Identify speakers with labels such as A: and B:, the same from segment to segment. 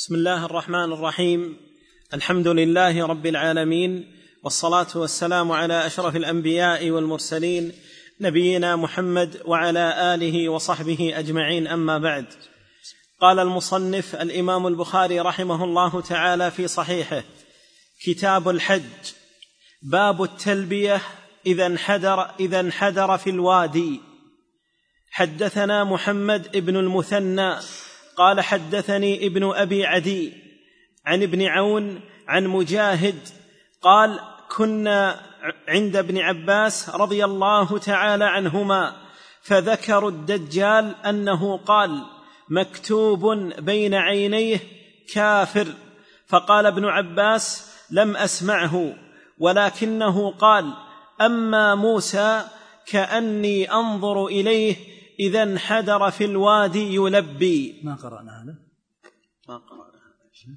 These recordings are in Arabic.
A: بسم الله الرحمن الرحيم. الحمد لله رب العالمين والصلاة والسلام على أشرف الأنبياء والمرسلين نبينا محمد وعلى آله وصحبه أجمعين أما بعد. قال المصنف الإمام البخاري رحمه الله تعالى في صحيحه كتاب الحج باب التلبية إذا انحدر إذا انحدر في الوادي. حدثنا محمد بن المثنى قال حدثني ابن أبي عدي عن ابن عون عن مجاهد قال كنا عند ابن عباس رضي الله تعالى عنهما فذكروا الدجال أنه قال مكتوب بين عينيه كافر فقال ابن عباس لم أسمعه ولكنه قال أما موسى كأني أنظر إليه إذا انحدر في الوادي يلبي.
B: ما قرأنا هذا.
A: ما قرأنا هذا.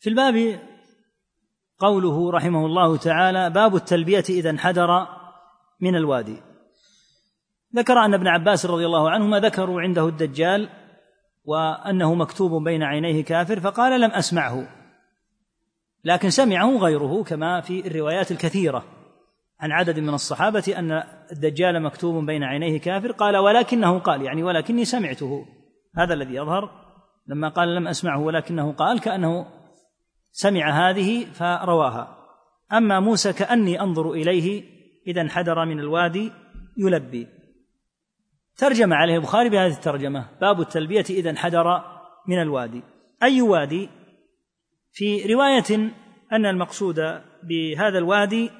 B: في الباب قوله رحمه الله تعالى باب التلبية إذا انحدر من الوادي. ذكر أن ابن عباس رضي الله عنهما ذكروا عنده الدجال وأنه مكتوب بين عينيه كافر فقال لم أسمعه. لكن سمعه غيره كما في الروايات الكثيرة. عن عدد من الصحابة أن الدجال مكتوب بين عينيه كافر قال ولكنه قال يعني ولكني سمعته. هذا الذي يظهر لما قال لم أسمعه ولكنه قال كأنه سمع هذه فرواها. أما موسى كأني أنظر إليه إذا انحدر من الوادي يلبي. ترجم عليه البخاري بهذه الترجمة باب التلبية إذا انحدر من الوادي. أي وادي؟ في رواية أن المقصود بهذا الوادي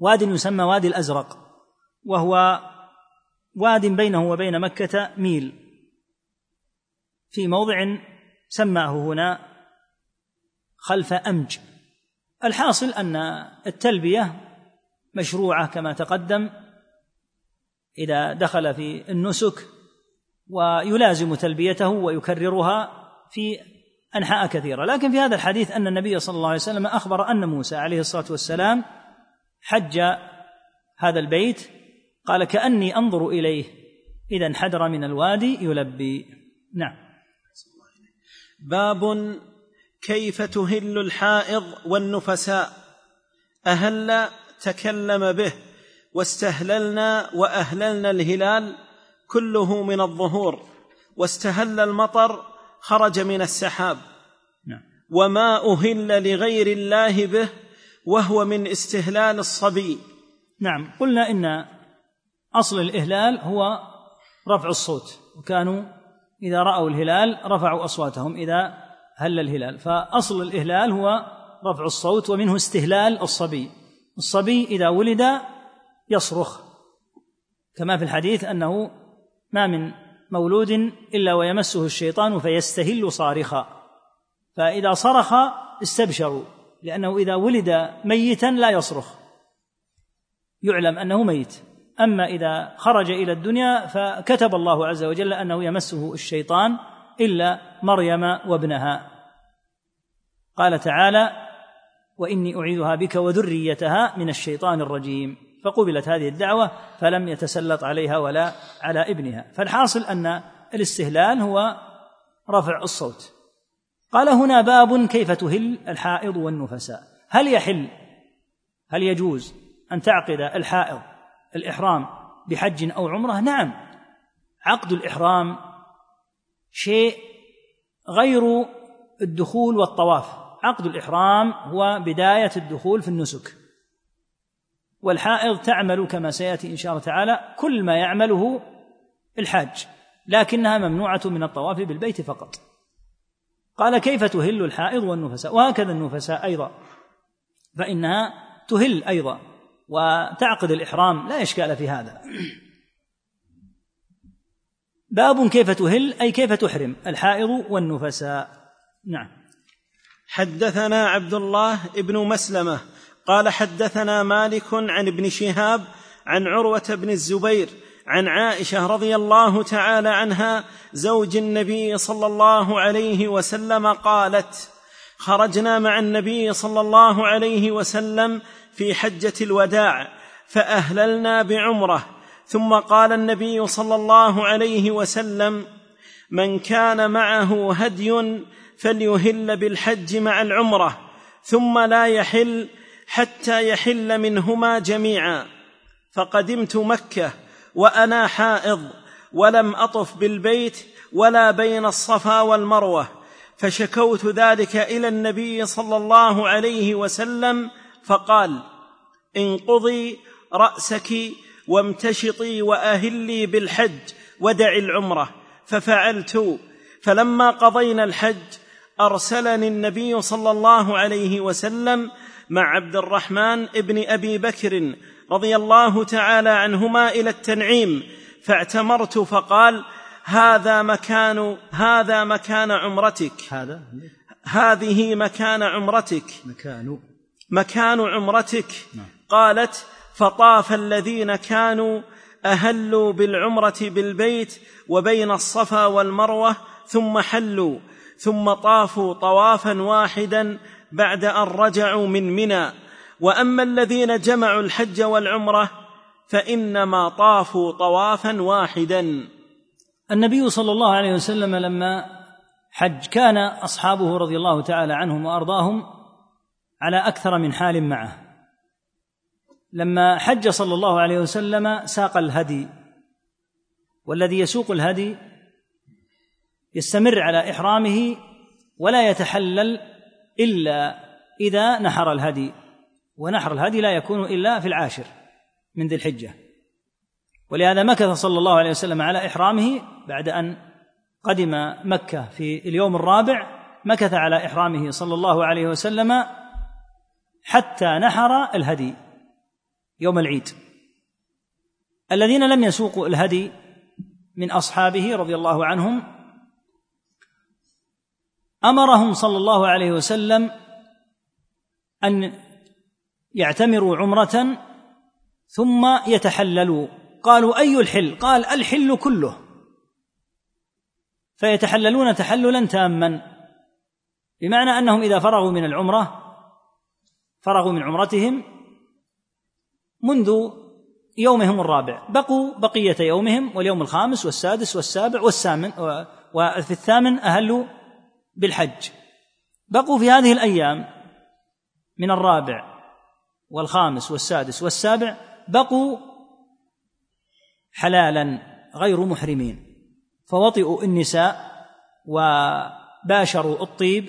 B: واد يسمى وادي الأزرق وهو واد بينه وبين مكة ميل. في موضع سماه هنا خلف أمج. الحاصل أن التلبية مشروعة كما تقدم إذا دخل في النسك ويلازم تلبيته ويكررها في أنحاء كثيرة. لكن في هذا الحديث أن النبي صلى الله عليه وسلم أخبر أن موسى عليه الصلاة والسلام حج هذا البيت قال كأني أنظر إليه. إذا انحدر من الوادي يلبي. نعم.
A: باب كيف تهل الحائض والنفساء؟ أهل تكلم به واستهللنا وأهللنا الهلال كله من الظهور واستهل المطر خرج من السحاب.
B: نعم.
A: وما أهل لغير الله به وهو من استهلال الصبي.
B: نعم قلنا إن أصل الإهلال هو رفع الصوت وكانوا إذا رأوا الهلال رفعوا أصواتهم إذا هل الهلال. فأصل الإهلال هو رفع الصوت ومنه استهلال الصبي. الصبي إذا ولد يصرخ كما في الحديث أنه ما من مولود إلا ويمسه الشيطان فيستهل صارخا. فإذا صرخ استبشروا. لأنه إذا ولد ميتا لا يصرخ. يعلم أنه ميت. أما إذا خرج إلى الدنيا فكتب الله عز وجل أنه يمسه الشيطان إلا مريم وابنها. قال تعالى وإني أعيذها بك وذريتها من الشيطان الرجيم. فقبلت هذه الدعوة فلم يتسلط عليها ولا على ابنها. فالحاصل أن الاستهلال هو رفع الصوت. قال هنا باب كيف تهل الحائض والنفساء. هل يحل هل يجوز أن تعقد الحائض الإحرام بحج أو عمرة؟ نعم. عقد الإحرام شيء غير الدخول والطواف. عقد الإحرام هو بداية الدخول في النسك. والحائض تعمل كما سيأتي إن شاء الله تعالى كل ما يعمله الحاج لكنها ممنوعة من الطواف بالبيت فقط. قال كيف تهل الحائض والنفساء؟ وهكذا النفساء أيضا. فإنها تهل أيضا. وتعقد الإحرام لا إشكال في هذا. باب كيف تهل أي كيف تحرم الحائض والنفساء. نعم.
A: حدثنا عبد الله بن مسلمة قال حدثنا مالك عن ابن شهاب عن عروة بن الزبير عن عائشة رضي الله تعالى عنها زوج النبي صلى الله عليه وسلم قالت خرجنا مع النبي صلى الله عليه وسلم في حجة الوداع فأهللنا بعمرة ثم قال النبي صلى الله عليه وسلم من كان معه هدي فليهل بالحج مع العمرة ثم لا يحل حتى يحل منهما جميعا فقدمت مكة وأنا حائض ولم أطف بالبيت ولا بين الصفا والمروة فشكوت ذلك إلى النبي صلى الله عليه وسلم فقال انقضي رأسك وامتشطي وأهلي بالحج ودعي العمرة. ففعلت. فلما قضينا الحج أرسلني النبي صلى الله عليه وسلم مع عبد الرحمن ابن أبي بكر رضي الله تعالى عنهما إلى التنعيم فاعتمرت فقال هذا مكان هذا مكان عمرتك.
B: هذا؟
A: هذه مكان عمرتك.
B: مكان.
A: مكان عمرتك. قالت فطاف الذين كانوا أهلوا بالعمرة بالبيت وبين الصفا والمروة ثم حلوا ثم طافوا طوافا واحدا بعد أن رجعوا من منى. وأما الذين جمعوا الحج والعمرة فإنما طافوا طوافا واحدا.
B: النبي صلى الله عليه وسلم لما حج كان أصحابه رضي الله تعالى عنهم وأرضاهم على أكثر من حال معه. لما حج صلى الله عليه وسلم ساق الهدي والذي يسوق الهدي يستمر على إحرامه ولا يتحلل إلا إذا نحر الهدي. ونحر الهدي لا يكون إلا في العاشر من ذي الحجة. ولهذا مكث صلى الله عليه وسلم على إحرامه بعد أن قدم مكة في اليوم الرابع مكث على إحرامه صلى الله عليه وسلم حتى نحر الهدي يوم العيد. الذين لم يسوقوا الهدي من أصحابه رضي الله عنهم أمرهم صلى الله عليه وسلم أن يعتمروا عمرة ثم يتحللوا قالوا أي الحل؟ قال الحل كله. فيتحللون تحللا تاما. بمعنى أنهم إذا فرغوا من العمرة فرغوا من عمرتهم منذ يومهم الرابع. بقوا بقية يومهم واليوم الخامس والسادس والسابع والثامن وفي الثامن اهلوا بالحج. بقوا في هذه الأيام من الرابع. والخامس والسادس والسابع بقوا حلالا غير محرمين. فوطئوا النساء وباشروا الطيب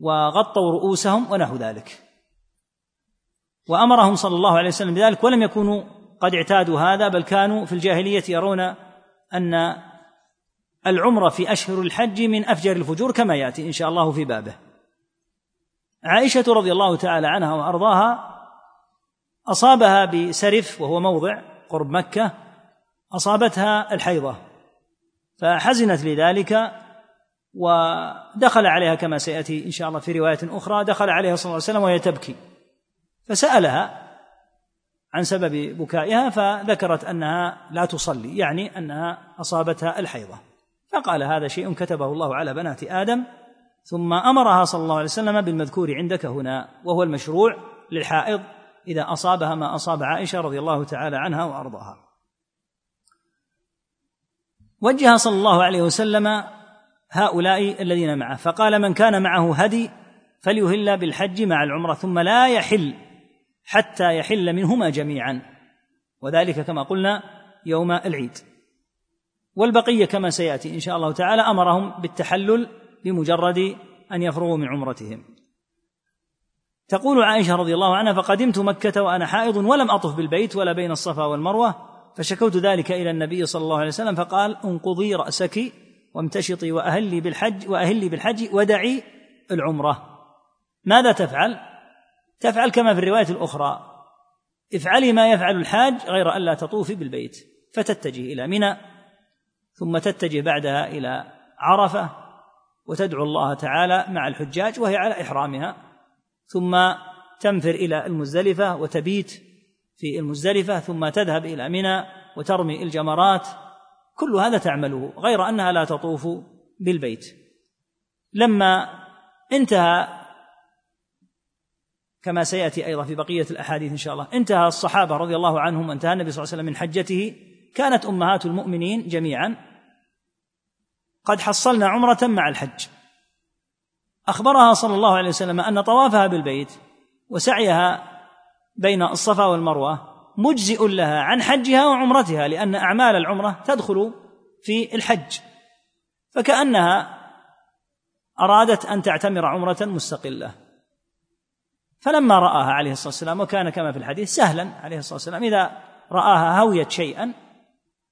B: وغطوا رؤوسهم ونحو ذلك. وأمرهم صلى الله عليه وسلم بذلك ولم يكونوا قد اعتادوا هذا بل كانوا في الجاهلية يرون أن العمرة في أشهر الحج من أفجر الفجور كما يأتي إن شاء الله في بابه. عائشة رضي الله تعالى عنها وأرضاها أصابها بسرف وهو موضع قرب مكة أصابتها الحيضة فحزنت لذلك ودخل عليها كما سيأتي إن شاء الله في رواية أخرى دخل عليها صلى الله عليه وسلم وهي تبكي فسألها عن سبب بكائها فذكرت أنها لا تصلي يعني أنها أصابتها الحيضة فقال هذا شيء كتبه الله على بنات آدم ثم أمرها صلى الله عليه وسلم بالمذكور عندك هنا وهو المشروع للحائض إذا أصابها ما أصاب عائشة رضي الله تعالى عنها وأرضاها. وجه صلى الله عليه وسلم هؤلاء الذين معه فقال من كان معه هدي فليهل بالحج مع العمرة ثم لا يحل حتى يحل منهما جميعا. وذلك كما قلنا يوم العيد. والبقية كما سيأتي إن شاء الله تعالى أمرهم بالتحلل بمجرد أن يفرغوا من عمرتهم. تقول عائشة رضي الله عنها فقدمت مكة وأنا حائض ولم أطف بالبيت ولا بين الصفا والمروة فشكوت ذلك إلى النبي صلى الله عليه وسلم فقال انقضي رأسك وامتشطي وأهلي بالحج وأهلي بالحج ودعي العمرة ماذا تفعل؟ تفعل كما في الرواية الأخرى افعلي ما يفعل الحاج غير الا تطوفي بالبيت فتتجه إلى منى ثم تتجه بعدها إلى عرفة وتدعو الله تعالى مع الحجاج وهي على إحرامها ثم تنفر إلى المزدلفة وتبيت في المزدلفة ثم تذهب إلى منى وترمي الجمرات. كل هذا تعمله غير أنها لا تطوف بالبيت. لما انتهى كما سيأتي أيضا في بقية الأحاديث إن شاء الله انتهى الصحابة رضي الله عنهم وانتهى النبي صلى الله عليه وسلم من حجته كانت أمهات المؤمنين جميعا قد حصلنا عمرة مع الحج. أخبرها صلى الله عليه وسلم أن طوافها بالبيت وسعيها بين الصفا والمروة مجزئ لها عن حجها وعمرتها لأن أعمال العمرة تدخل في الحج. فكأنها أرادت أن تعتمر عمرة مستقلة. فلما رآها عليه الصلاة والسلام وكان كما في الحديث سهلا عليه الصلاة والسلام إذا رآها هويت شيئا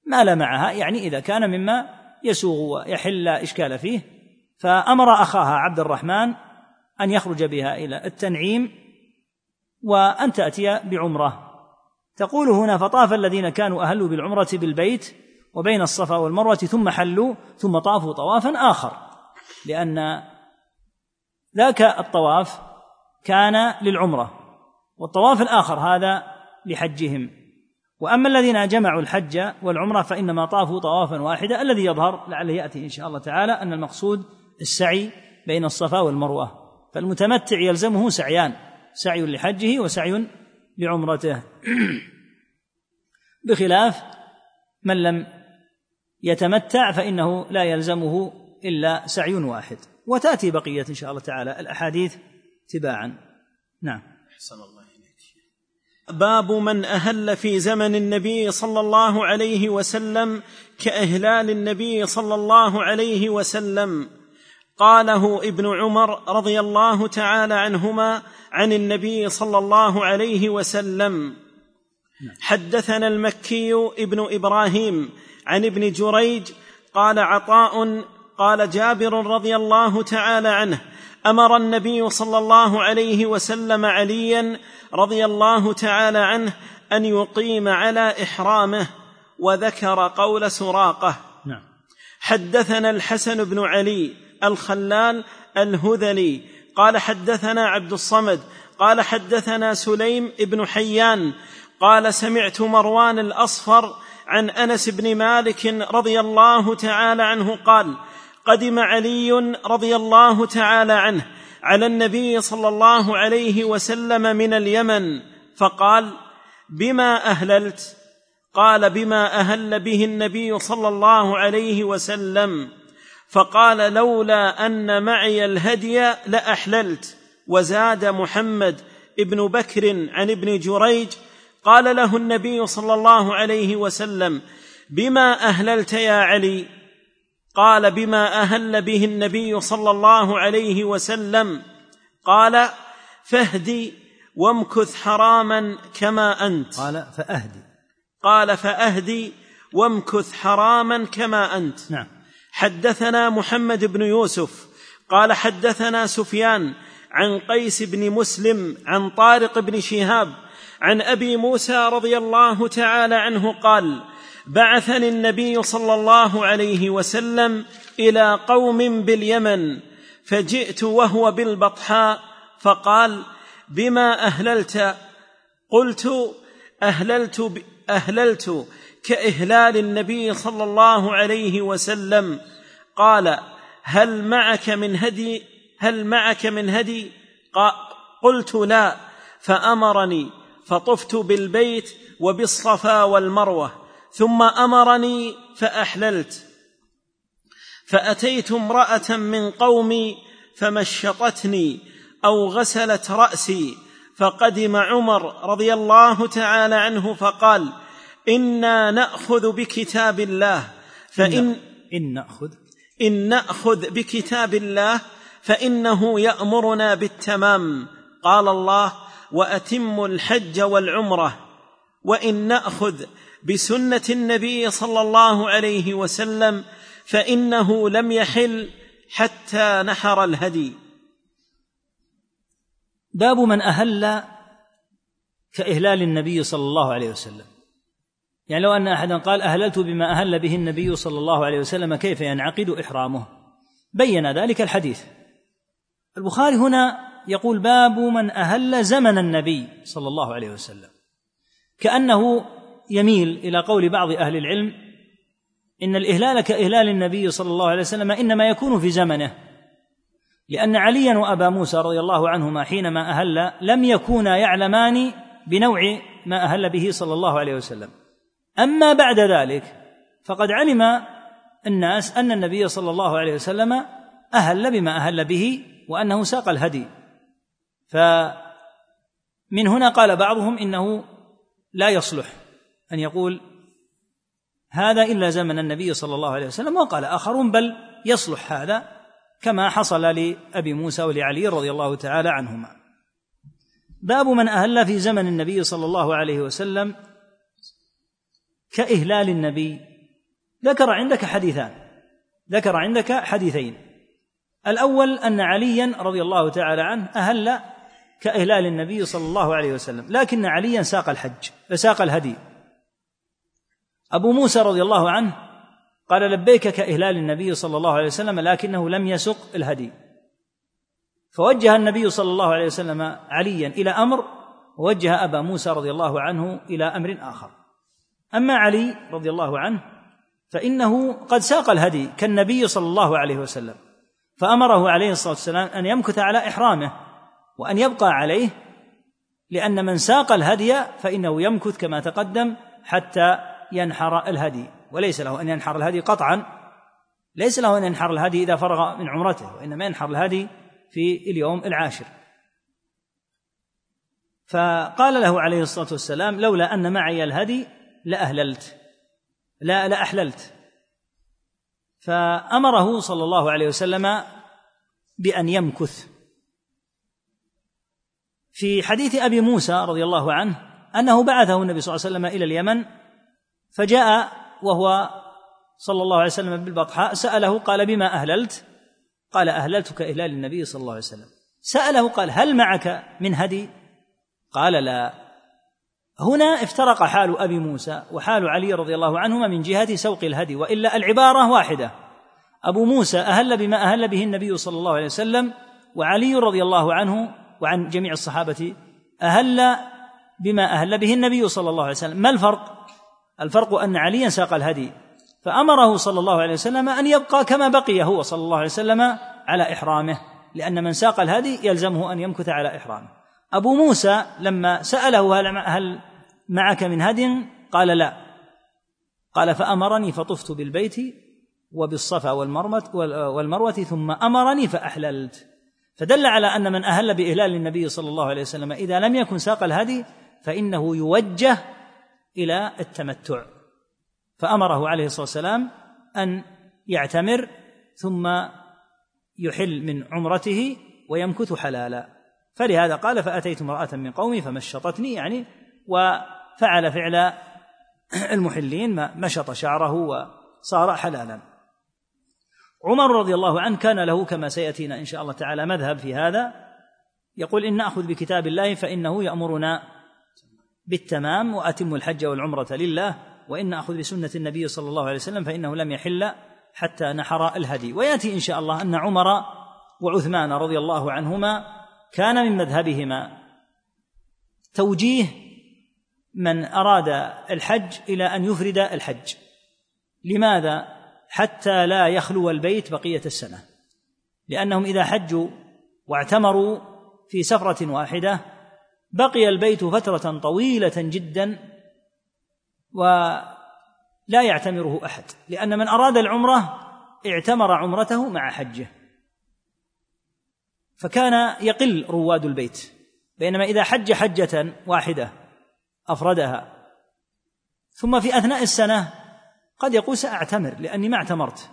B: مال معها يعني إذا كان مما يسوغ ويحل إشكال فيه فأمر أخاها عبد الرحمن أن يخرج بها إلى التنعيم وأن تأتي بعمرة. تقول هنا فطاف الذين كانوا أهلوا بالعمرة بالبيت وبين الصفا والمروة ثم حلوا ثم طافوا طوافا آخر لأن ذاك الطواف كان للعمرة والطواف الآخر هذا لحجهم. وأما الذين جمعوا الحج والعمرة فإنما طافوا طوافا واحدا الذي يظهر لعله يأتي إن شاء الله تعالى أن المقصود السعي بين الصفا والمروة. فالمتمتع يلزمه سعيان سعي لحجه وسعي لعمرته. بخلاف من لم يتمتع فإنه لا يلزمه إلا سعي واحد. وتأتي بقية إن شاء الله تعالى الأحاديث تباعا. نعم. أحسن الله
A: باب من أهل في زمن النبي صلى الله عليه وسلم كإهلال النبي صلى الله عليه وسلم. قاله ابن عمر رضي الله تعالى عنهما عن النبي صلى الله عليه وسلم حدثنا المكي ابن إبراهيم عن ابن جريج قال عطاء قال جابر رضي الله تعالى عنه أمر النبي صلى الله عليه وسلم عليا رضي الله تعالى عنه أن يقيم على إحرامه وذكر قول سراقة نعم. حدثنا الحسن بن علي الخلال الهذلي. قال حدثنا عبد الصمد قال حدثنا سليم بن حيان قال سمعت مروان الأصفر عن أنس بن مالك رضي الله تعالى عنه قال قدم علي رضي الله تعالى عنه على النبي صلى الله عليه وسلم من اليمن فقال بما أهللت؟ قال بما أهل به النبي صلى الله عليه وسلم. فقال لولا أن معي الهدي لأحللت. وزاد محمد ابن بكر عن ابن جريج قال له النبي صلى الله عليه وسلم بما أهللت يا علي؟ قال بما أهل به النبي صلى الله عليه وسلم. قال فاهدي وامكث حراما كما أنت.
B: قال فأهدي.
A: قال فأهدي وامكث حراما كما أنت.
B: نعم.
A: حدثنا محمد بن يوسف قال حدثنا سفيان عن قيس بن مسلم عن طارق بن شهاب عن أبي موسى رضي الله تعالى عنه قال بعثني النبي صلى الله عليه وسلم إلى قوم باليمن فجئت وهو بالبطحاء فقال بما أهللت؟ قلت أهللت أهللت كإهلال النبي صلى الله عليه وسلم. قال هل معك من هدي؟ هل معك من هدي؟ قلت لا. فأمرني فطفت بالبيت وبالصفا والمروة ثم أمرني فأحللت. فأتيت امرأة من قومي فمشطتني أو غسلت رأسي فقدم عمر رضي الله تعالى عنه فقال إنا نأخذ بكتاب الله.
B: فان ان نأخذ.
A: إن نأخذ بكتاب الله فإنه يأمرنا بالتمام. قال الله واتموا الحج والعمرة. وإن نأخذ بسنة النبي صلى الله عليه وسلم فإنه لم يحل حتى نحر الهدي.
B: باب من أهل كإهلال النبي صلى الله عليه وسلم. يعني لو أن أحدا قال أهللت بما أهل به النبي صلى الله عليه وسلم كيف ينعقد إحرامه؟ بين ذلك الحديث. البخاري هنا يقول باب من أهل زمن النبي صلى الله عليه وسلم. كأنه يميل إلى قول بعض أهل العلم إن الإهلال كإهلال النبي صلى الله عليه وسلم إنما يكون في زمنه لأن عليا وأبا موسى رضي الله عنهما حينما أهل لم يكونا يعلمان بنوع ما أهل به صلى الله عليه وسلم. أما بعد ذلك فقد علم الناس أن النبي صلى الله عليه وسلم أهل بما أهل به وأنه ساق الهدي. فمن هنا قال بعضهم إنه لا يصلح أن يقول هذا إلا زمن النبي صلى الله عليه وسلم وقال آخرون بل يصلح هذا كما حصل لأبي موسى ولعلي رضي الله تعالى عنهما. باب من أهل في زمن النبي صلى الله عليه وسلم كإهلال النبي. ذكر عندك حديثان. ذكر عندك حديثين. الأول أن عليا رضي الله تعالى عنه أهل كإهلال النبي صلى الله عليه وسلم. لكن عليا ساق الحج ساق الهدي. أبو موسى رضي الله عنه قال لبيك كإهلال النبي صلى الله عليه وسلم لكنه لم يسق الهدي. فوجه النبي صلى الله عليه وسلم عليا إلى أمر ووجه أبا موسى رضي الله عنه إلى أمر آخر. أما علي رضي الله عنه فإنه قد ساق الهدي كالنبي صلى الله عليه وسلم فأمره عليه الصلاة والسلام أن يمكث على إحرامه وأن يبقى عليه لأن من ساق الهدي فإنه يمكث كما تقدم حتى ينحر الهدي وليس له أن ينحر الهدي قطعا ليس له أن ينحر الهدي إذا فرغ من عمرته وإنما ينحر الهدي في اليوم العاشر. فقال له عليه الصلاة والسلام لولا أن معي الهدي لأهللت لا لأحللت فأمره صلى الله عليه وسلم بأن يمكث. في حديث أبي موسى رضي الله عنه أنه بعثه النبي صلى الله عليه وسلم إلى اليمن فجاء وهو صلى الله عليه وسلم بالبطحاء سأله قال بما أهللت؟ قال أهللتك إهلال النبي صلى الله عليه وسلم. سأله قال هل معك من هدي؟ قال لا. هنا افترق حال أبي موسى وحال علي رضي الله عنهما من جهة سوق الهدي وإلا العبارة واحدة. أبو موسى أهل بما أهل به النبي صلى الله عليه وسلم وعلي رضي الله عنه وعن جميع الصحابة أهل بما أهل به النبي صلى الله عليه وسلم. ما الفرق؟ الفرق أن عليا ساق الهدي فأمره صلى الله عليه وسلم أن يبقى كما بقي هو صلى الله عليه وسلم على إحرامه لأن من ساق الهدي يلزمه أن يمكث على إحرامه. أبو موسى لما سأله هل معك من هدي قال لا. قال فأمرني فطفت بالبيت وبالصفا والمروة ثم أمرني فأحللت. فدل على أن من أهل بإهلال النبي صلى الله عليه وسلم إذا لم يكن ساق الهدي فإنه يوجه إلى التمتع. فأمره عليه الصلاة والسلام أن يعتمر ثم يحل من عمرته ويمكث حلالا. فلهذا قال فأتيت امرأة من قومي فمشطتني يعني وفعل فعل المحلين مشط شعره وصار حلالا. عمر رضي الله عنه كان له كما سيأتينا إن شاء الله تعالى مذهب في هذا. يقول إن نأخذ بكتاب الله فإنه يأمرنا بالتمام وأتم الحج والعمرة لله وإن اخذ بسنة النبي صلى الله عليه وسلم فإنه لم يحل حتى نحر الهدي. ويأتي إن شاء الله أن عمر وعثمان رضي الله عنهما كان من مذهبهما. توجيه من أراد الحج إلى أن يفرد الحج. لماذا؟ حتى لا يخلو البيت بقية السنة. لأنهم إذا حجوا واعتمروا في سفرة واحدة بقي البيت فترة طويلة جدا ولا يعتمره أحد. لأن من أراد العمرة اعتمر عمرته مع حجه. فكان يقل رواد البيت بينما إذا حج حجة واحدة أفردها. ثم في أثناء السنة قد يقول سأعتمر لأني ما اعتمرت.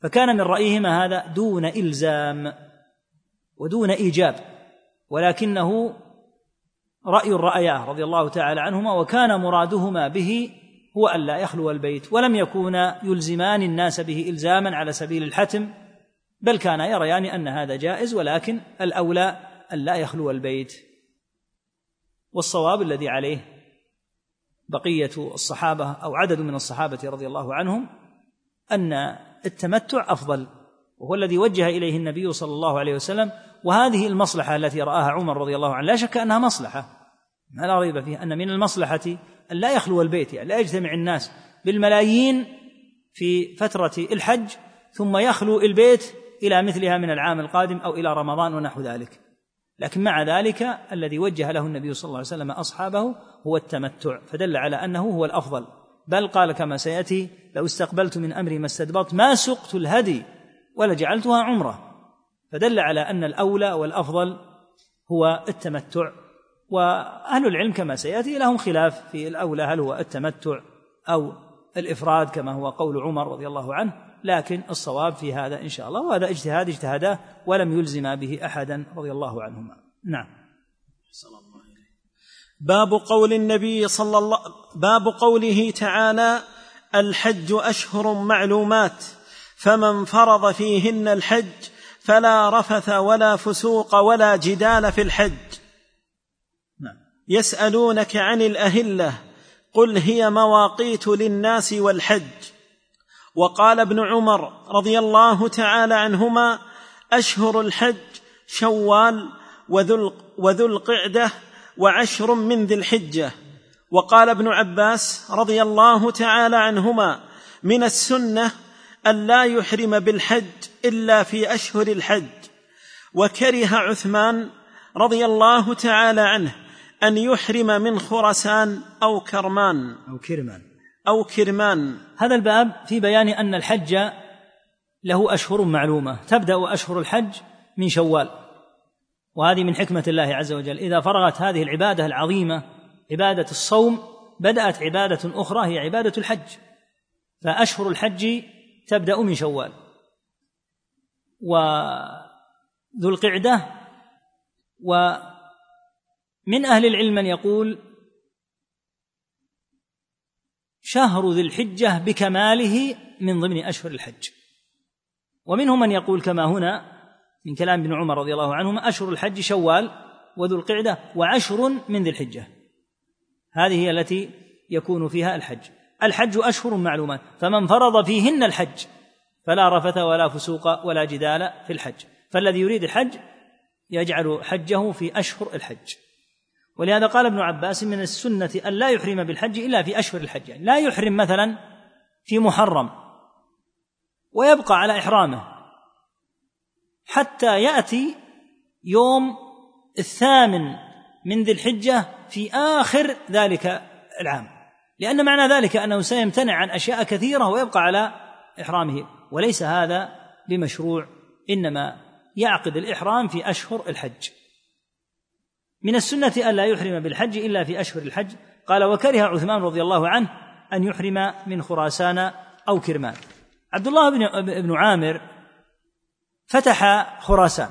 B: فكان من رأيهما هذا دون إلزام ودون إيجاب ولكنه رأي رأياه رضي الله تعالى عنهما وكان مرادهما به هو ألا يخلو البيت ولم يكونا يلزمان الناس به إلزاما على سبيل الحتم بل كان يريان أن هذا جائز ولكن الأولى ألا يخلو البيت. والصواب الذي عليه بقية الصحابة أو عدد من الصحابة رضي الله عنهم أن التمتع أفضل وهو الذي وجه إليه النبي صلى الله عليه وسلم. وهذه المصلحة التي رآها عمر رضي الله عنه لا شك أنها مصلحة. ما لا ريب فيها أن من المصلحة أن لا يخلو البيت يعني لا يجتمع الناس بالملايين في فترة الحج ثم يخلو البيت إلى مثلها من العام القادم أو إلى رمضان ونحو ذلك. لكن مع ذلك الذي وجه له النبي صلى الله عليه وسلم أصحابه هو التمتع فدل على أنه هو الأفضل. بل قال كما سيأتي لو استقبلت من أمري ما استدبرت ما سقت الهدي ولجعلتها عمرة. فدل على أن الأولى والأفضل هو التمتع. وأهل العلم كما سيأتي لهم خلاف في الأولى هل هو التمتع أو الإفراد كما هو قول عمر رضي الله عنه. لكن الصواب في هذا إن شاء الله وهذا اجتهاد اجتهداه ولم يلزم به أحدا رضي الله عنهما. نعم.
A: باب قول النبي صلى الله باب قوله تعالى الحج أشهر معلومات فمن فرض فيهن الحج فلا رفث ولا فسوق ولا جدال في الحج. نعم. يسألونك عن الأهلة قل هي مواقيت للناس والحج. وقال ابن عمر رضي الله تعالى عنهما أشهر الحج شوال وذو القعده وعشر من ذي الحجة. وقال ابن عباس رضي الله تعالى عنهما من السنة أن لا يحرم بالحج إلا في أشهر الحج. وكره عثمان رضي الله تعالى عنه أن يحرم من خرسان أو كرمان.
B: أو كرمان.
A: أو كرمان.
B: هذا الباب في بيان أن الحج له أشهر معلومة. تبدأ أشهر الحج من شوال وهذه من حكمة الله عز وجل. إذا فرغت هذه العبادة العظيمة عبادة الصوم بدأت عبادة أخرى هي عبادة الحج. فأشهر الحج تبدأ من شوال. وذو القعدة ومن أهل العلم من يقول شهر ذي الحجة بكماله من ضمن أشهر الحج. ومنهم من يقول كما هنا من كلام ابن عمر رضي الله عنهما أشهر الحج شوال وذو القعدة وعشر من ذي الحجة. هذه هي التي يكون فيها الحج. الحج أشهر معلومات فمن فرض فيهن الحج فلا رفث ولا فسوق ولا جدال في الحج. فالذي يريد الحج يجعل حجه في أشهر الحج. ولهذا قال ابن عباس من السنة أن لا يحرم بالحج إلا في أشهر الحج. يعني لا يحرم مثلا في محرم ويبقى على إحرامه حتى يأتي يوم الثامن من ذي الحجة في آخر ذلك العام. لأن معنى ذلك أنه سيمتنع عن أشياء كثيرة ويبقى على إحرامه. وليس هذا بمشروع إنما يعقد الإحرام في أشهر الحج. من السنة الا يحرم بالحج إلا في أشهر الحج. قال وكره عثمان رضي الله عنه أن يحرم من خراسان أو كرمان. عبد الله بن عامر فتح خراسان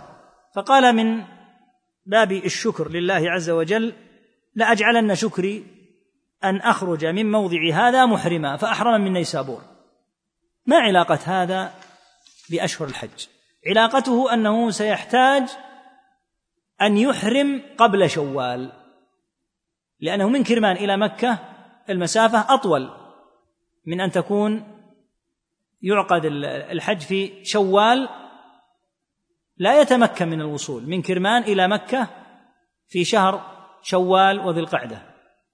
B: فقال من باب الشكر لله عز وجل لأجعلن شكري أن أخرج من موضع هذا محرما فأحرم من نيسابور. ما علاقة هذا بأشهر الحج؟ علاقته أنه سيحتاج أن يحرم قبل شوال. لأنه من كرمان إلى مكة المسافة أطول من أن تكون يعقد الحج في شوال لا يتمكن من الوصول من كرمان إلى مكة في شهر شوال وذي القعدة.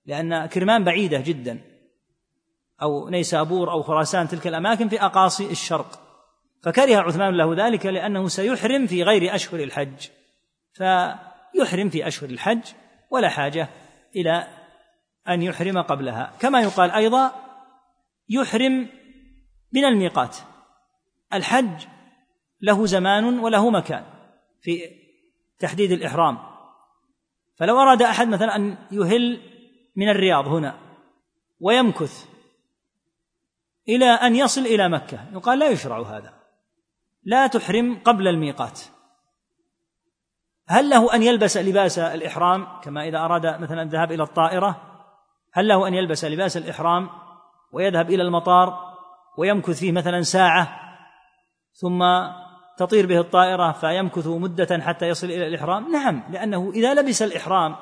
B: لأن كرمان بعيدة جدا. أو نيسابور أو خراسان تلك الأماكن في أقاصي الشرق. فكره عثمان له ذلك لأنه سيحرم في غير أشهر الحج. فيحرم في أشهر الحج ولا حاجة إلى أن يحرم قبلها. كما يقال أيضا يحرم من الميقات. الحج له زمان وله مكان في تحديد الإحرام. فلو أراد أحد مثلا أن يهل من الرياض هنا ويمكث إلى أن يصل إلى مكة يقال لا يشرع هذا. لا تحرم قبل الميقات. هل له أن يلبس لباس الإحرام؟ كما إذا أراد مثلا الذهاب إلى الطائرة هل له أن يلبس لباس الإحرام ويذهب إلى المطار ويمكث فيه مثلا ساعة ثم تطير به الطائرة فيمكث مدة حتى يصل إلى الإحرام؟ نعم لأنه إذا لبس الإحرام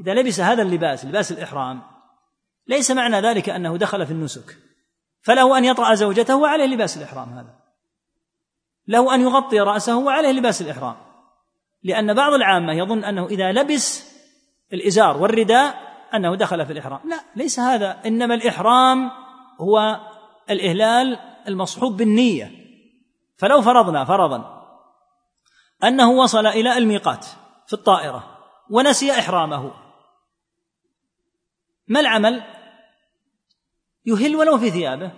B: إذا لبس هذا اللباس لباس الإحرام ليس معنى ذلك أنه دخل في النسك. فله أن يطأ زوجته وعليه لباس الإحرام هذا. له أن يغطي رأسه وعليه لباس الإحرام. لأن بعض العامة يظن أنه إذا لبس الإزار والرداء أنه دخل في الإحرام. لا ليس هذا إنما الإحرام هو الإهلال المصحوب بالنية. فلو فرضنا فرضا أنه وصل إلى الميقات في الطائرة ونسي إحرامه ما العمل؟ يهل ولو في ثيابه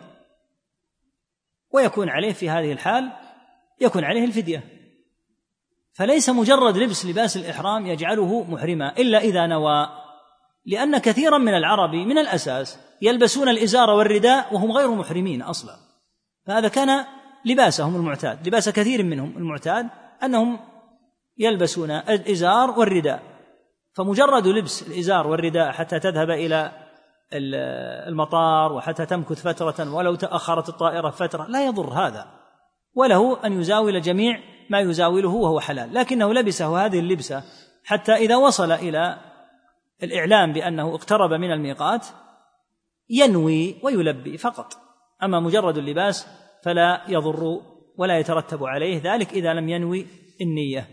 B: ويكون عليه في هذه الحال يكون عليه الفدية. فليس مجرد لبس لباس الإحرام يجعله محرما إلا إذا نوى. لأن كثيرا من العرب من الأساس يلبسون الإزار والرداء وهم غير محرمين أصلا. فهذا كان لباسهم المعتاد لباس كثير منهم المعتاد أنهم يلبسون الإزار والرداء. فمجرد لبس الإزار والرداء حتى تذهب إلى المطار وحتى تمكث فترة ولو تأخرت الطائرة فترة لا يضر هذا. وله أن يزاول جميع ما يزاوله وهو حلال. لكنه لبسه هذه اللبسة حتى إذا وصل إلى الإعلام بأنه اقترب من الميقات ينوي ويلبي فقط. أما مجرد اللباس فلا يضر ولا يترتب عليه ذلك إذا لم ينوي النية.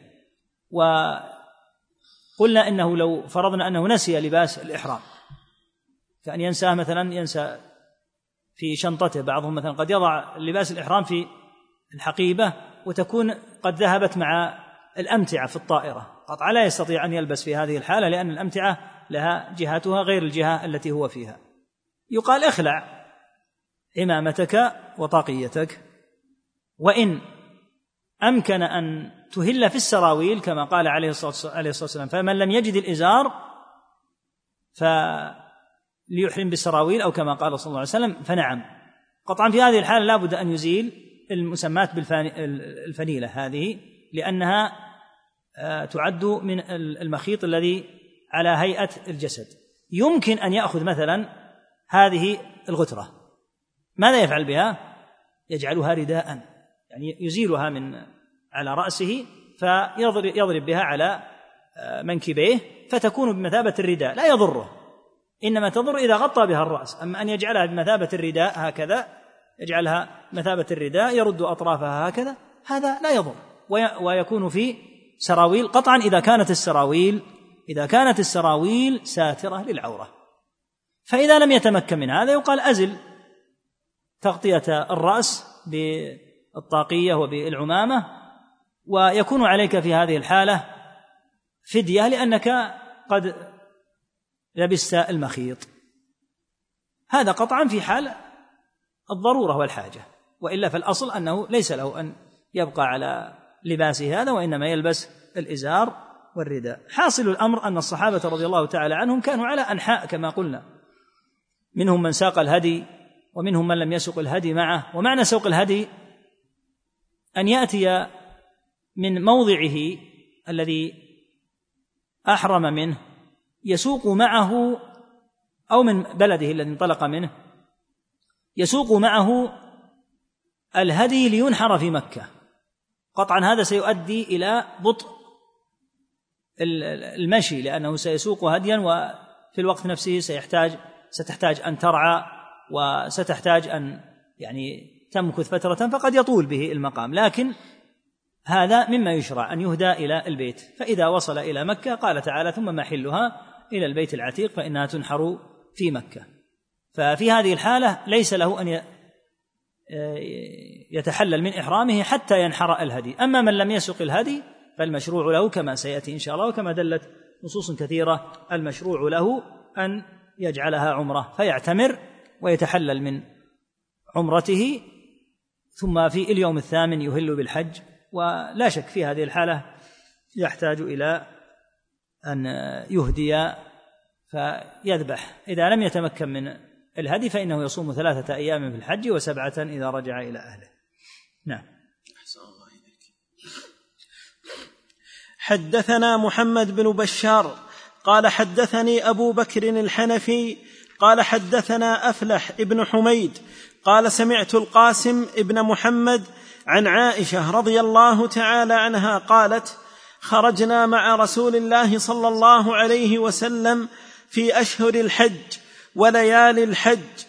B: وقلنا إنه لو فرضنا أنه نسي لباس الإحرام كأن ينساه مثلا ينسى في شنطته. بعضهم مثلا قد يضع لباس الإحرام في الحقيبة وتكون قد ذهبت مع الأمتعة في الطائرة. قطعا لا يستطيع أن يلبس في هذه الحالة لأن الأمتعة لها جهتها غير الجهة التي هو فيها. يقال اخلع عمامتك وطاقيتك وإن أمكن أن تهل في السراويل كما قال عليه الصلاة والسلام فمن لم يجد الإزار فليحرم بالسراويل أو كما قال صلى الله عليه وسلم فنعم. قطعا في هذه الحالة لابد أن يزيل المسمات بالفنيلة هذه لأنها آه، تعد من المخيط الذي على هيئة الجسد. يمكن أن يأخذ مثلا هذه الغترة. ماذا يفعل بها؟ يجعلها رداء. يعني يزيلها من على رأسه فيضرب يضرب بها على آه، منكبيه فتكون بمثابة الرداء. لا يضره. إنما تضر إذا غطى بها الرأس. أما أن يجعلها بمثابة الرداء هكذا يجعلها مثابة الرداء يرد أطرافها هكذا هذا لا يضر. ويكون في سراويل قطعا إذا كانت السراويل إذا كانت السراويل ساترة للعورة. فإذا لم يتمكن من هذا يقال أزل تغطية الرأس بالطاقية وبالعمامة ويكون عليك في هذه الحالة فدية لأنك قد لبست المخيط. هذا قطعا في حال الضرورة والحاجة وإلا فالأصل أنه ليس له أن يبقى على لباسه هذا وإنما يلبس الإزار والرداء. حاصل الأمر أن الصحابة رضي الله تعالى عنهم كانوا على أنحاء كما قلنا. منهم من ساق الهدي ومنهم من لم يسق الهدي معه. ومعنى سوق الهدي أن يأتي من موضعه الذي أحرم منه يسوق معه أو من بلده الذي انطلق منه. يسوق معه الهدي لينحر في مكة. قطعا هذا سيؤدي إلى بطء المشي لأنه سيسوق هديا وفي الوقت نفسه سيحتاج ستحتاج أن ترعى وستحتاج أن يعني تمكث فترة فقد يطول به المقام. لكن هذا مما يشرع أن يهدى إلى البيت. فإذا وصل إلى مكة قال تعالى ثم محلها إلى البيت العتيق فإنها تنحر في مكة. ففي هذه الحالة ليس له أن يتحلل من إحرامه حتى ينحر الهدي. أما من لم يسق الهدي فالمشروع له كما سيأتي إن شاء الله وكما دلت نصوص كثيرة المشروع له أن يجعلها عمرة فيعتمر ويتحلل من عمرته. ثم في اليوم الثامن يهل بالحج ولا شك في هذه الحالة يحتاج إلى أن يهدي فيذبح. إذا لم يتمكن من الهدي فإنه يصوم ثلاثة أيام في الحج وسبعة إذا رجع إلى أهله. نعم. أحسن الله إليك.
A: حدثنا محمد بن بشار قال حدثني أبو بكر الحنفي قال حدثنا أفلح ابن حميد قال سمعت القاسم ابن محمد عن عائشة رضي الله تعالى عنها قالت خرجنا مع رسول الله صلى الله عليه وسلم في أشهر الحج وليالي الحج.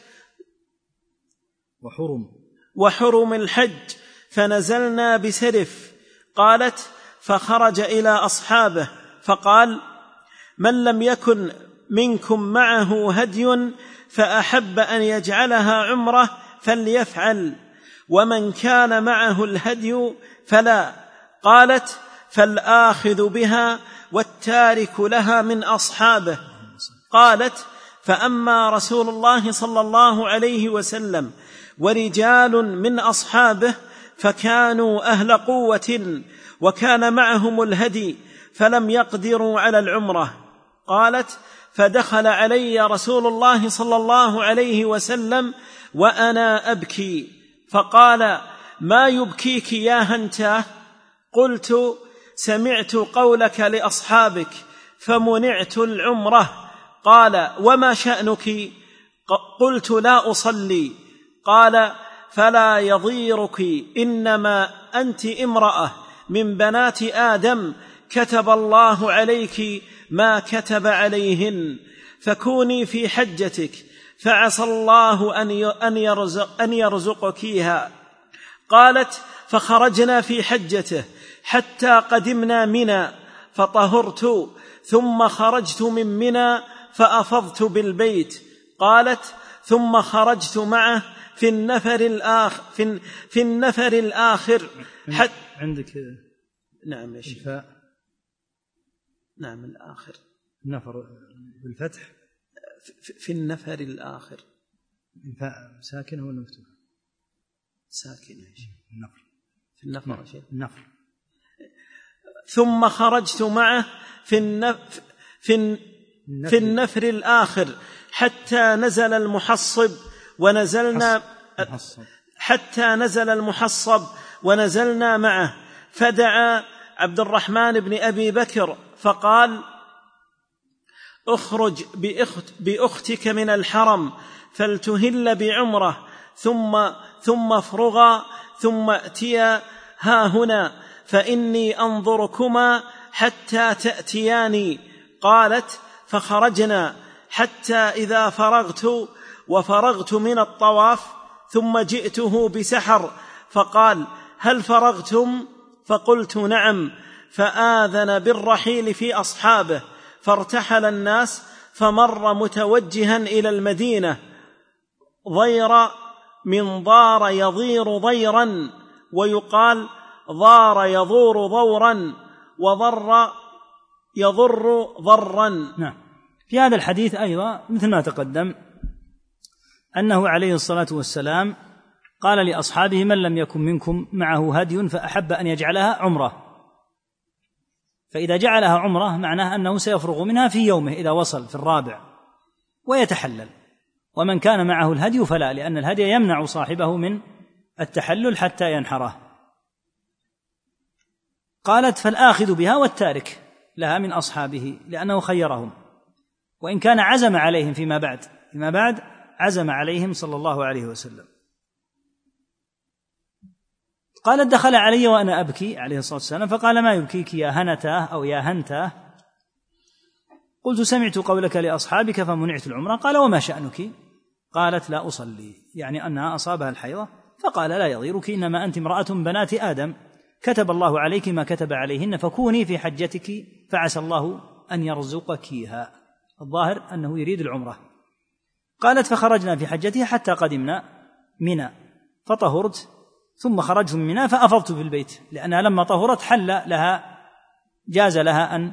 B: وحرم.
A: وحرم الحج. فنزلنا بسرف. قالت فخرج إلى أصحابه. فقال من لم يكن منكم معه هدي فأحب أن يجعلها عمرة فليفعل. ومن كان معه الهدي فلا. قالت فالآخذ بها والتارك لها من أصحابه. قالت فأما رسول الله صلى الله عليه وسلم ورجال من أصحابه فكانوا أهل قوة وكان معهم الهدي فلم يقدروا على العمرة. قالت فدخل علي رسول الله صلى الله عليه وسلم وأنا أبكي. فقال ما يبكيك يا هنتاه قلت سمعت قولك لأصحابك فمنعت العمرة. قال وما شأنك؟ قلت لا أصلي. قال فلا يضيرك إنما أنت امرأة من بنات آدم كتب الله عليك ما كتب عليهن فكوني في حجتك فعسى الله أن يرزق أن يرزقكيها قالت فخرجنا في حجته حتى قدمنا منى فطهرت ثم خرجت من منى فأفضت بالبيت. قالت ثم خرجت معه في النفر الآخر في, في النفر الآخر.
B: حتى عندك
A: نعم يا شيخ نعم الآخر.
B: النفر بالفتح.
A: في, في النفر الآخر.
B: الفاء ساكنة ولا مفتوحة؟
A: ساكنة يا شيخ
B: النفر.
A: في النفر يا شيخ
B: النفر.
A: ثم خرجت معه في النف في في النفر. الآخر حتى نزل المحصب ونزلنا حتى نزل المحصب ونزلنا معه. فدعا عبد الرحمن بن أبي بكر فقال اخرج بأخت بأختك من الحرم فلتهل بعمرة ثم ثم افرغا ثم اتيا ها هنا فإني أنظركما حتى تأتياني. قالت فخرجنا حتى إذا فرغت وفرغت من الطواف ثم جئته بسحر فقال هل فرغتم؟ فقلت نعم فآذن بالرحيل في أصحابه فارتحل الناس فمر متوجها إلى المدينة. ضير من ضار يضير ضيرا ويقال ضار يضور ضورا وضر يضر ضرا.
B: نعم. في هذا الحديث أيضا مثل ما تقدم أنه عليه الصلاة والسلام قال لأصحابه من لم يكن منكم معه هدي فأحب أن يجعلها عمرة. فإذا جعلها عمرة معناه أنه سيفرغ منها في يومه إذا وصل في الرابع ويتحلل. ومن كان معه الهدي فلا لأن الهدي يمنع صاحبه من التحلل حتى ينحره. قالت فالآخذ بها والتارك. لها من أصحابه لأنه خيرهم. وإن كان عزم عليهم فيما بعد فيما بعد عزم عليهم صلى الله عليه وسلم. قالت دخل علي وأنا أبكي عليه الصلاة والسلام فقال ما يبكيك يا هنتاه أو يا هنتاه؟ قلت سمعت قولك لأصحابك فمنعت العمرة. قال وما شأنك؟ قالت لا أصلي. يعني أنها أصابها الحيضة فقال لا يضيرك إنما أنت امرأة بنات آدم. كتب الله عليك ما كتب عليهن فكوني في حجتك فعسى الله أن يرزقكيها الظاهر أنه يريد العمرة. قالت فخرجنا في حجتها حتى قدمنا منى فطهرت ثم خرجت من منى فأفضت في البيت لأنها لما طهرت حل لها جاز لها أن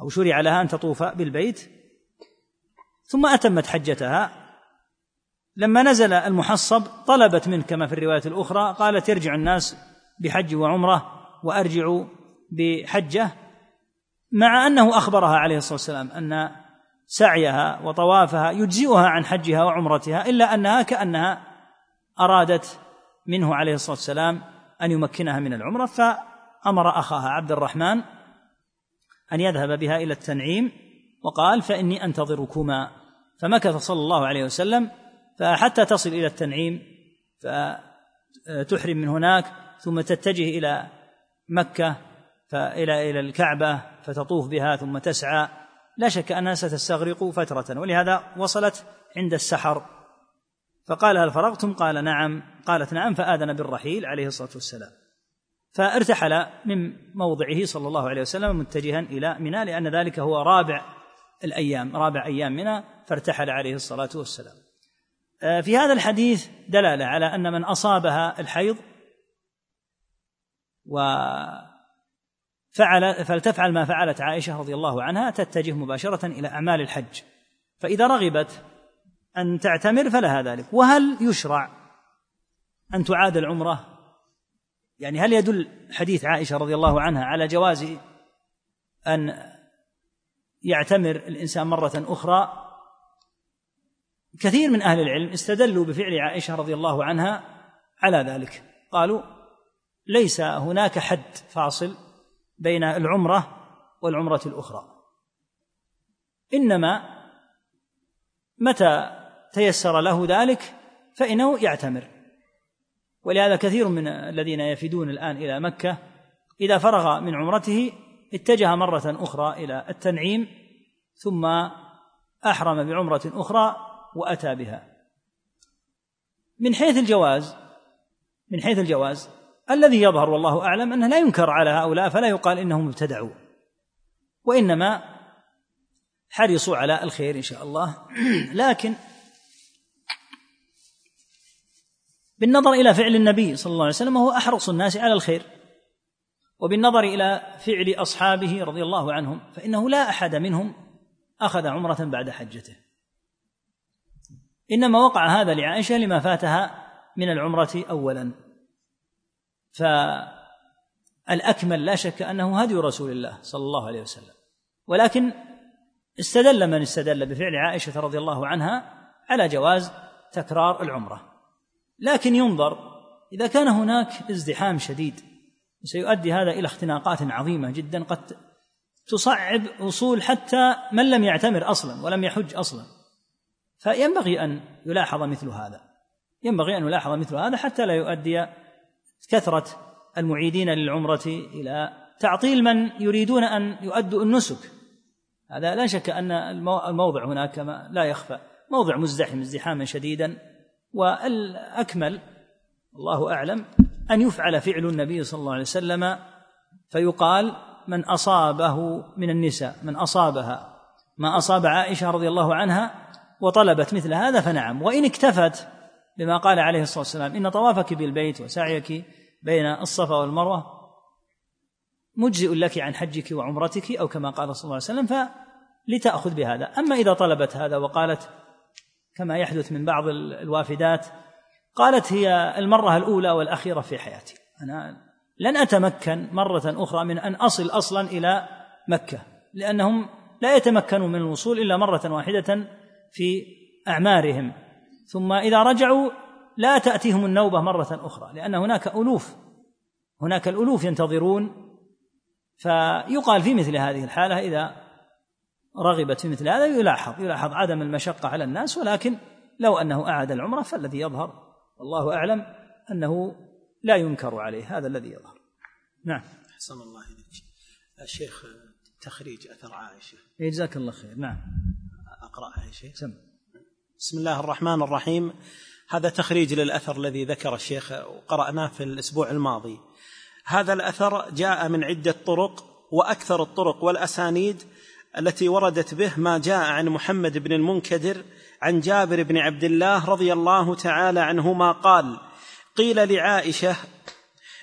B: أو شرع لها أن تطوف بالبيت. ثم أتمت حجتها. لما نزل المحصب طلبت منه كما في الرواية الأخرى قالت يرجع الناس بحج وعمرة وأرجع بحجة مع أنه أخبرها عليه الصلاة والسلام أن سعيها وطوافها يجزئها عن حجها وعمرتها إلا أنها كأنها أرادت منه عليه الصلاة والسلام أن يمكنها من العمرة فأمر أخاها عبد الرحمن أن يذهب بها إلى التنعيم وقال فإني أنتظركما. فمكث صلى الله عليه وسلم فحتى تصل إلى التنعيم فتحرم من هناك ثم تتجه إلى مكة فإلى إلى الكعبة فتطوف بها ثم تسعى. لا شك أنها ستستغرق فترة ولهذا وصلت عند السحر. فقال هل فرغتم؟ قال نعم. قالت نعم فآذن بالرحيل عليه الصلاة والسلام. فارتحل من موضعه صلى الله عليه وسلم متجها إلى منى لأن ذلك هو رابع الأيام رابع أيام منى فارتحل عليه الصلاة والسلام. آه، في هذا الحديث دلالة على أن من أصابها الحيض و فعل فلتفعل ما فعلت عائشة رضي الله عنها تتجه مباشرة إلى أعمال الحج. فإذا رغبت أن تعتمر فلها ذلك. وهل يشرع أن تعاد العمرة؟ يعني هل يدل حديث عائشة رضي الله عنها على جواز أن يعتمر الإنسان مرة أخرى؟ كثير من أهل العلم استدلوا بفعل عائشة رضي الله عنها على ذلك. قالوا ليس هناك حد فاصل بين العمرة والعمرة الأخرى. إنما متى تيسر له ذلك فإنه يعتمر. ولهذا كثير من الذين يفدون الآن إلى مكة إذا فرغ من عمرته اتجه مرة أخرى إلى التنعيم ثم أحرم بعمرة أخرى وأتى بها. من حيث الجواز من حيث الجواز الذي يظهر والله أعلم أنه لا ينكر على هؤلاء فلا يقال إنهم ابتدعوا. وإنما حرصوا على الخير إن شاء الله. لكن بالنظر إلى فعل النبي صلى الله عليه وسلم هو أحرص الناس على الخير. وبالنظر إلى فعل أصحابه رضي الله عنهم فإنه لا أحد منهم أخذ عمرة بعد حجته. إنما وقع هذا لعائشة لما فاتها من العمرة أولا. فالأكمل لا شك أنه هدي رسول الله صلى الله عليه وسلم. ولكن استدل من استدل بفعل عائشة رضي الله عنها على جواز تكرار العمرة. لكن ينظر إذا كان هناك ازدحام شديد سيؤدي هذا إلى اختناقات عظيمة جدا قد تصعب وصول حتى من لم يعتمر أصلا ولم يحج أصلا. فينبغي أن يلاحظ مثل هذا. ينبغي أن يلاحظ مثل هذا حتى لا يؤدي كثرة المعيدين للعمرة إلى تعطيل من يريدون أن يؤدوا النسك. هذا لا شك أن الموضع هناك كما لا يخفى. موضع مزدحم ازدحاما شديدا والأكمل الله أعلم أن يفعل فعل النبي صلى الله عليه وسلم فيقال من أصابه من النساء من أصابها ما أصاب عائشة رضي الله عنها وطلبت مثل هذا فنعم وإن اكتفت بما قال عليه الصلاة والسلام إن طوافك بالبيت وسعيك بين الصفا والمروة مجزئ لك عن حجك وعمرتك أو كما قال صلى الله عليه وسلم فلتأخذ بهذا. أما إذا طلبت هذا وقالت كما يحدث من بعض الوافدات قالت هي المرة الأولى والأخيرة في حياتي. أنا لن أتمكن مرة أخرى من أن أصل أصلا إلى مكة لأنهم لا يتمكنوا من الوصول إلا مرة واحدة في أعمارهم. ثم إذا رجعوا لا تأتيهم النوبة مرة أخرى لأن هناك ألوف هناك الألوف ينتظرون. فيقال في مثل هذه الحالة إذا رغبت في مثل هذا يلاحظ يلاحظ عدم المشقة على الناس ولكن لو أنه أعاد العمرة فالذي يظهر والله أعلم أنه لا ينكر عليه هذا الذي يظهر. نعم.
A: أحسن الله إليك. الشيخ تخريج أثر عائشة.
B: جزاك الله خير. نعم.
A: أقرأها يا شيخ؟
B: سم.
A: بسم الله الرحمن الرحيم. هذا تخريج للأثر الذي ذكر الشيخ وقرأناه في الأسبوع الماضي. هذا الأثر جاء من عدة طرق وأكثر الطرق والأسانيد التي وردت به ما جاء عن محمد بن المنكدر عن جابر بن عبد الله رضي الله تعالى عنهما قال قيل لعائشة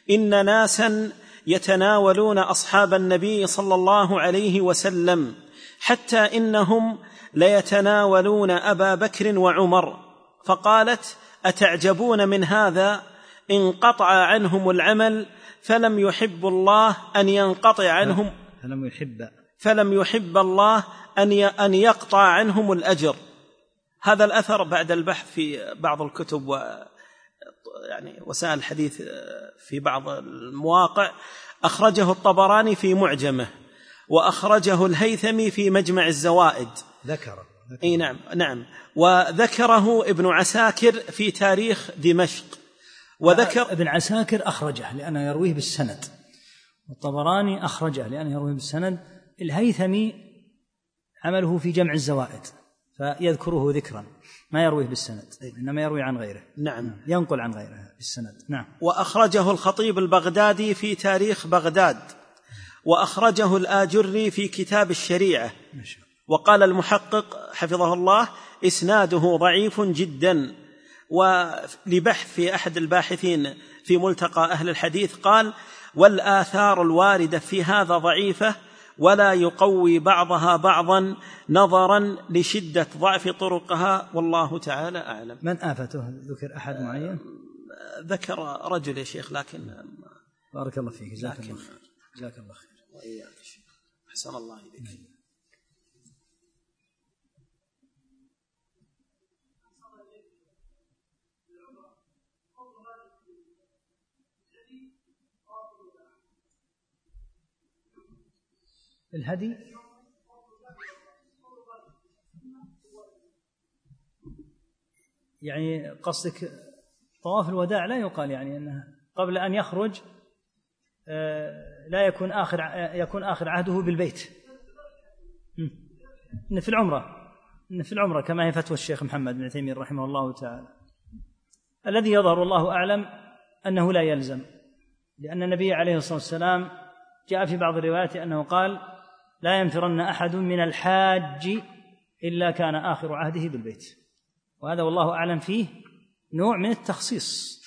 A: إن ناسا يتناولون أصحاب النبي صلى الله عليه وسلم حتى إنهم ليتناولون أبا بكر وعمر. فقالت أتعجبون من هذا؟ انقطع عنهم العمل فلم يحب الله أن ينقطع عنهم.
B: فلم يحب.
A: فلم يحب الله أن أن يقطع عنهم الأجر. هذا الأثر بعد البحث في بعض الكتب و يعني وسائل الحديث في بعض المواقع أخرجه الطبراني في معجمه وأخرجه الهيثمي في مجمع الزوائد.
B: ذكر,
A: إي نعم نعم. وذكره ابن عساكر في تاريخ دمشق.
B: وذكر ابن عساكر أخرجه لأنه يرويه بالسند. والطبراني أخرجه لأنه يرويه بالسند. الهيثمي عمله في جمع الزوائد فيذكره ذكرا. ما يرويه بالسند إنما يروي عن غيره.
A: نعم.
B: ينقل عن غيره بالسند. نعم.
A: وأخرجه الخطيب البغدادي في تاريخ بغداد. وأخرجه الآجري في كتاب الشريعة. وقال المحقق حفظه الله إسناده ضعيف جدا ولبحث في أحد الباحثين في ملتقى أهل الحديث قال والآثار الواردة في هذا ضعيفة ولا يقوي بعضها بعضا نظرا لشدة ضعف طرقها والله تعالى أعلم.
B: من آفته ذكر أحد معين؟
A: ذكر رجل يا شيخ لكن
B: بارك الله فيك جزاك الله خير جزاك الله خير
A: وإياك أحسن الله إليك.
B: الهدي. يعني قصدك طواف الوداع لا يقال يعني إنه قبل أن يخرج آه، لا يكون آخر يكون آخر عهده بالبيت. إن في العمرة إن في العمرة كما هي فتوى الشيخ محمد بن تيميه رحمه الله تعالى. الذي يظهر الله أعلم أنه لا يلزم لأن النبي عليه الصلاة والسلام جاء في بعض الروايات أنه قال لا ينفرن أحد من الحاج إلا كان آخر عهده بالبيت. وهذا والله أعلم فيه نوع من التخصيص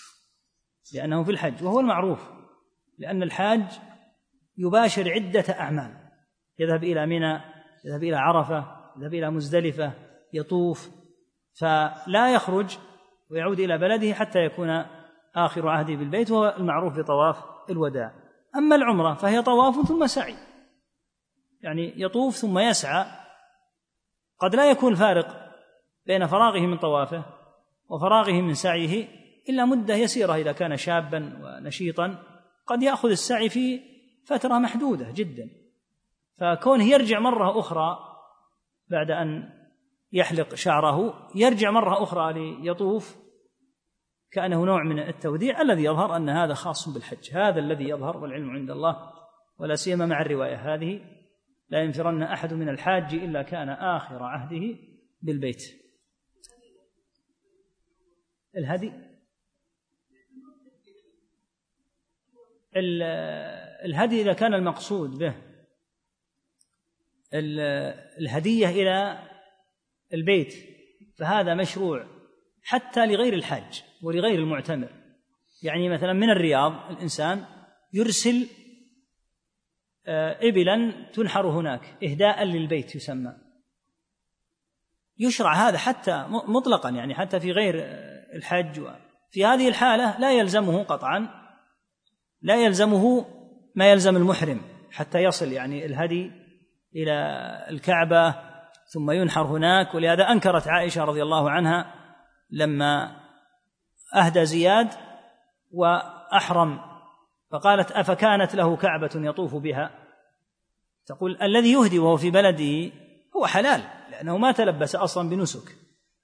B: لأنه في الحج وهو المعروف لأن الحاج يباشر عدة أعمال. يذهب إلى منى يذهب إلى عرفة يذهب إلى مزدلفة يطوف فلا يخرج ويعود إلى بلده حتى يكون آخر عهده بالبيت وهو المعروف بطواف الوداع. أما العمرة فهي طواف ثم سعي. يعني يطوف ثم يسعى قد لا يكون فارق بين فراغه من طوافه وفراغه من سعيه إلا مدة يسيرة إذا كان شابا ونشيطا. قد يأخذ السعي في فترة محدودة جدا. فكونه يرجع مرة أخرى بعد أن يحلق شعره يرجع مرة أخرى ليطوف كأنه نوع من التوديع الذي يظهر أن هذا خاص بالحج. هذا الذي يظهر والعلم عند الله ولا سيما مع الرواية هذه. لا ينفرن أحد من الحاج إلا كان آخر عهده بالبيت. الهدي؟ الهدي إذا كان المقصود به. الهدية إلى البيت. فهذا مشروع حتى لغير الحاج ولغير المعتمر. يعني مثلا من الرياض الإنسان يرسل إبلا تنحر هناك. إهداء للبيت يسمى. يشرع هذا حتى مطلقا يعني حتى في غير آه، الحج في هذه الحالة لا يلزمه قطعا لا يلزمه ما يلزم المحرم حتى يصل يعني الهدي إلى الكعبة ثم ينحر هناك. ولهذا أنكرت عائشة رضي الله عنها لما أهدى زياد وأحرم فقالت أفكانت له كعبة يطوف بها؟ تقول الذي يهدي وهو في بلده هو حلال لأنه ما تلبس أصلا بنسك.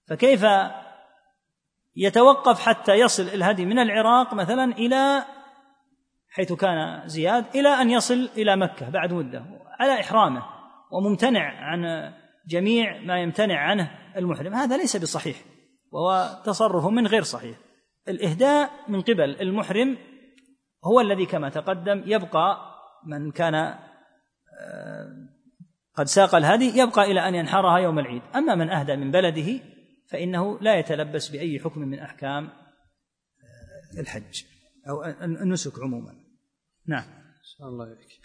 B: فكيف يتوقف حتى يصل الهدي من العراق مثلا إلى حيث كان زياد إلى أن يصل إلى مكة بعد مدة على إحرامه وممتنع عن جميع ما يمتنع عنه المحرم؟ هذا ليس بصحيح وهو تصرف من غير صحيح. الإهداء من قبل المحرم هو الذي كما تقدم يبقى من كان آه، قد ساق الهدي يبقى إلى أن ينحرها يوم العيد. أما من أهدى من بلده فإنه لا يتلبس بأي حكم من أحكام آه، الحج أو النسك عموما. نعم.
A: الله يبارك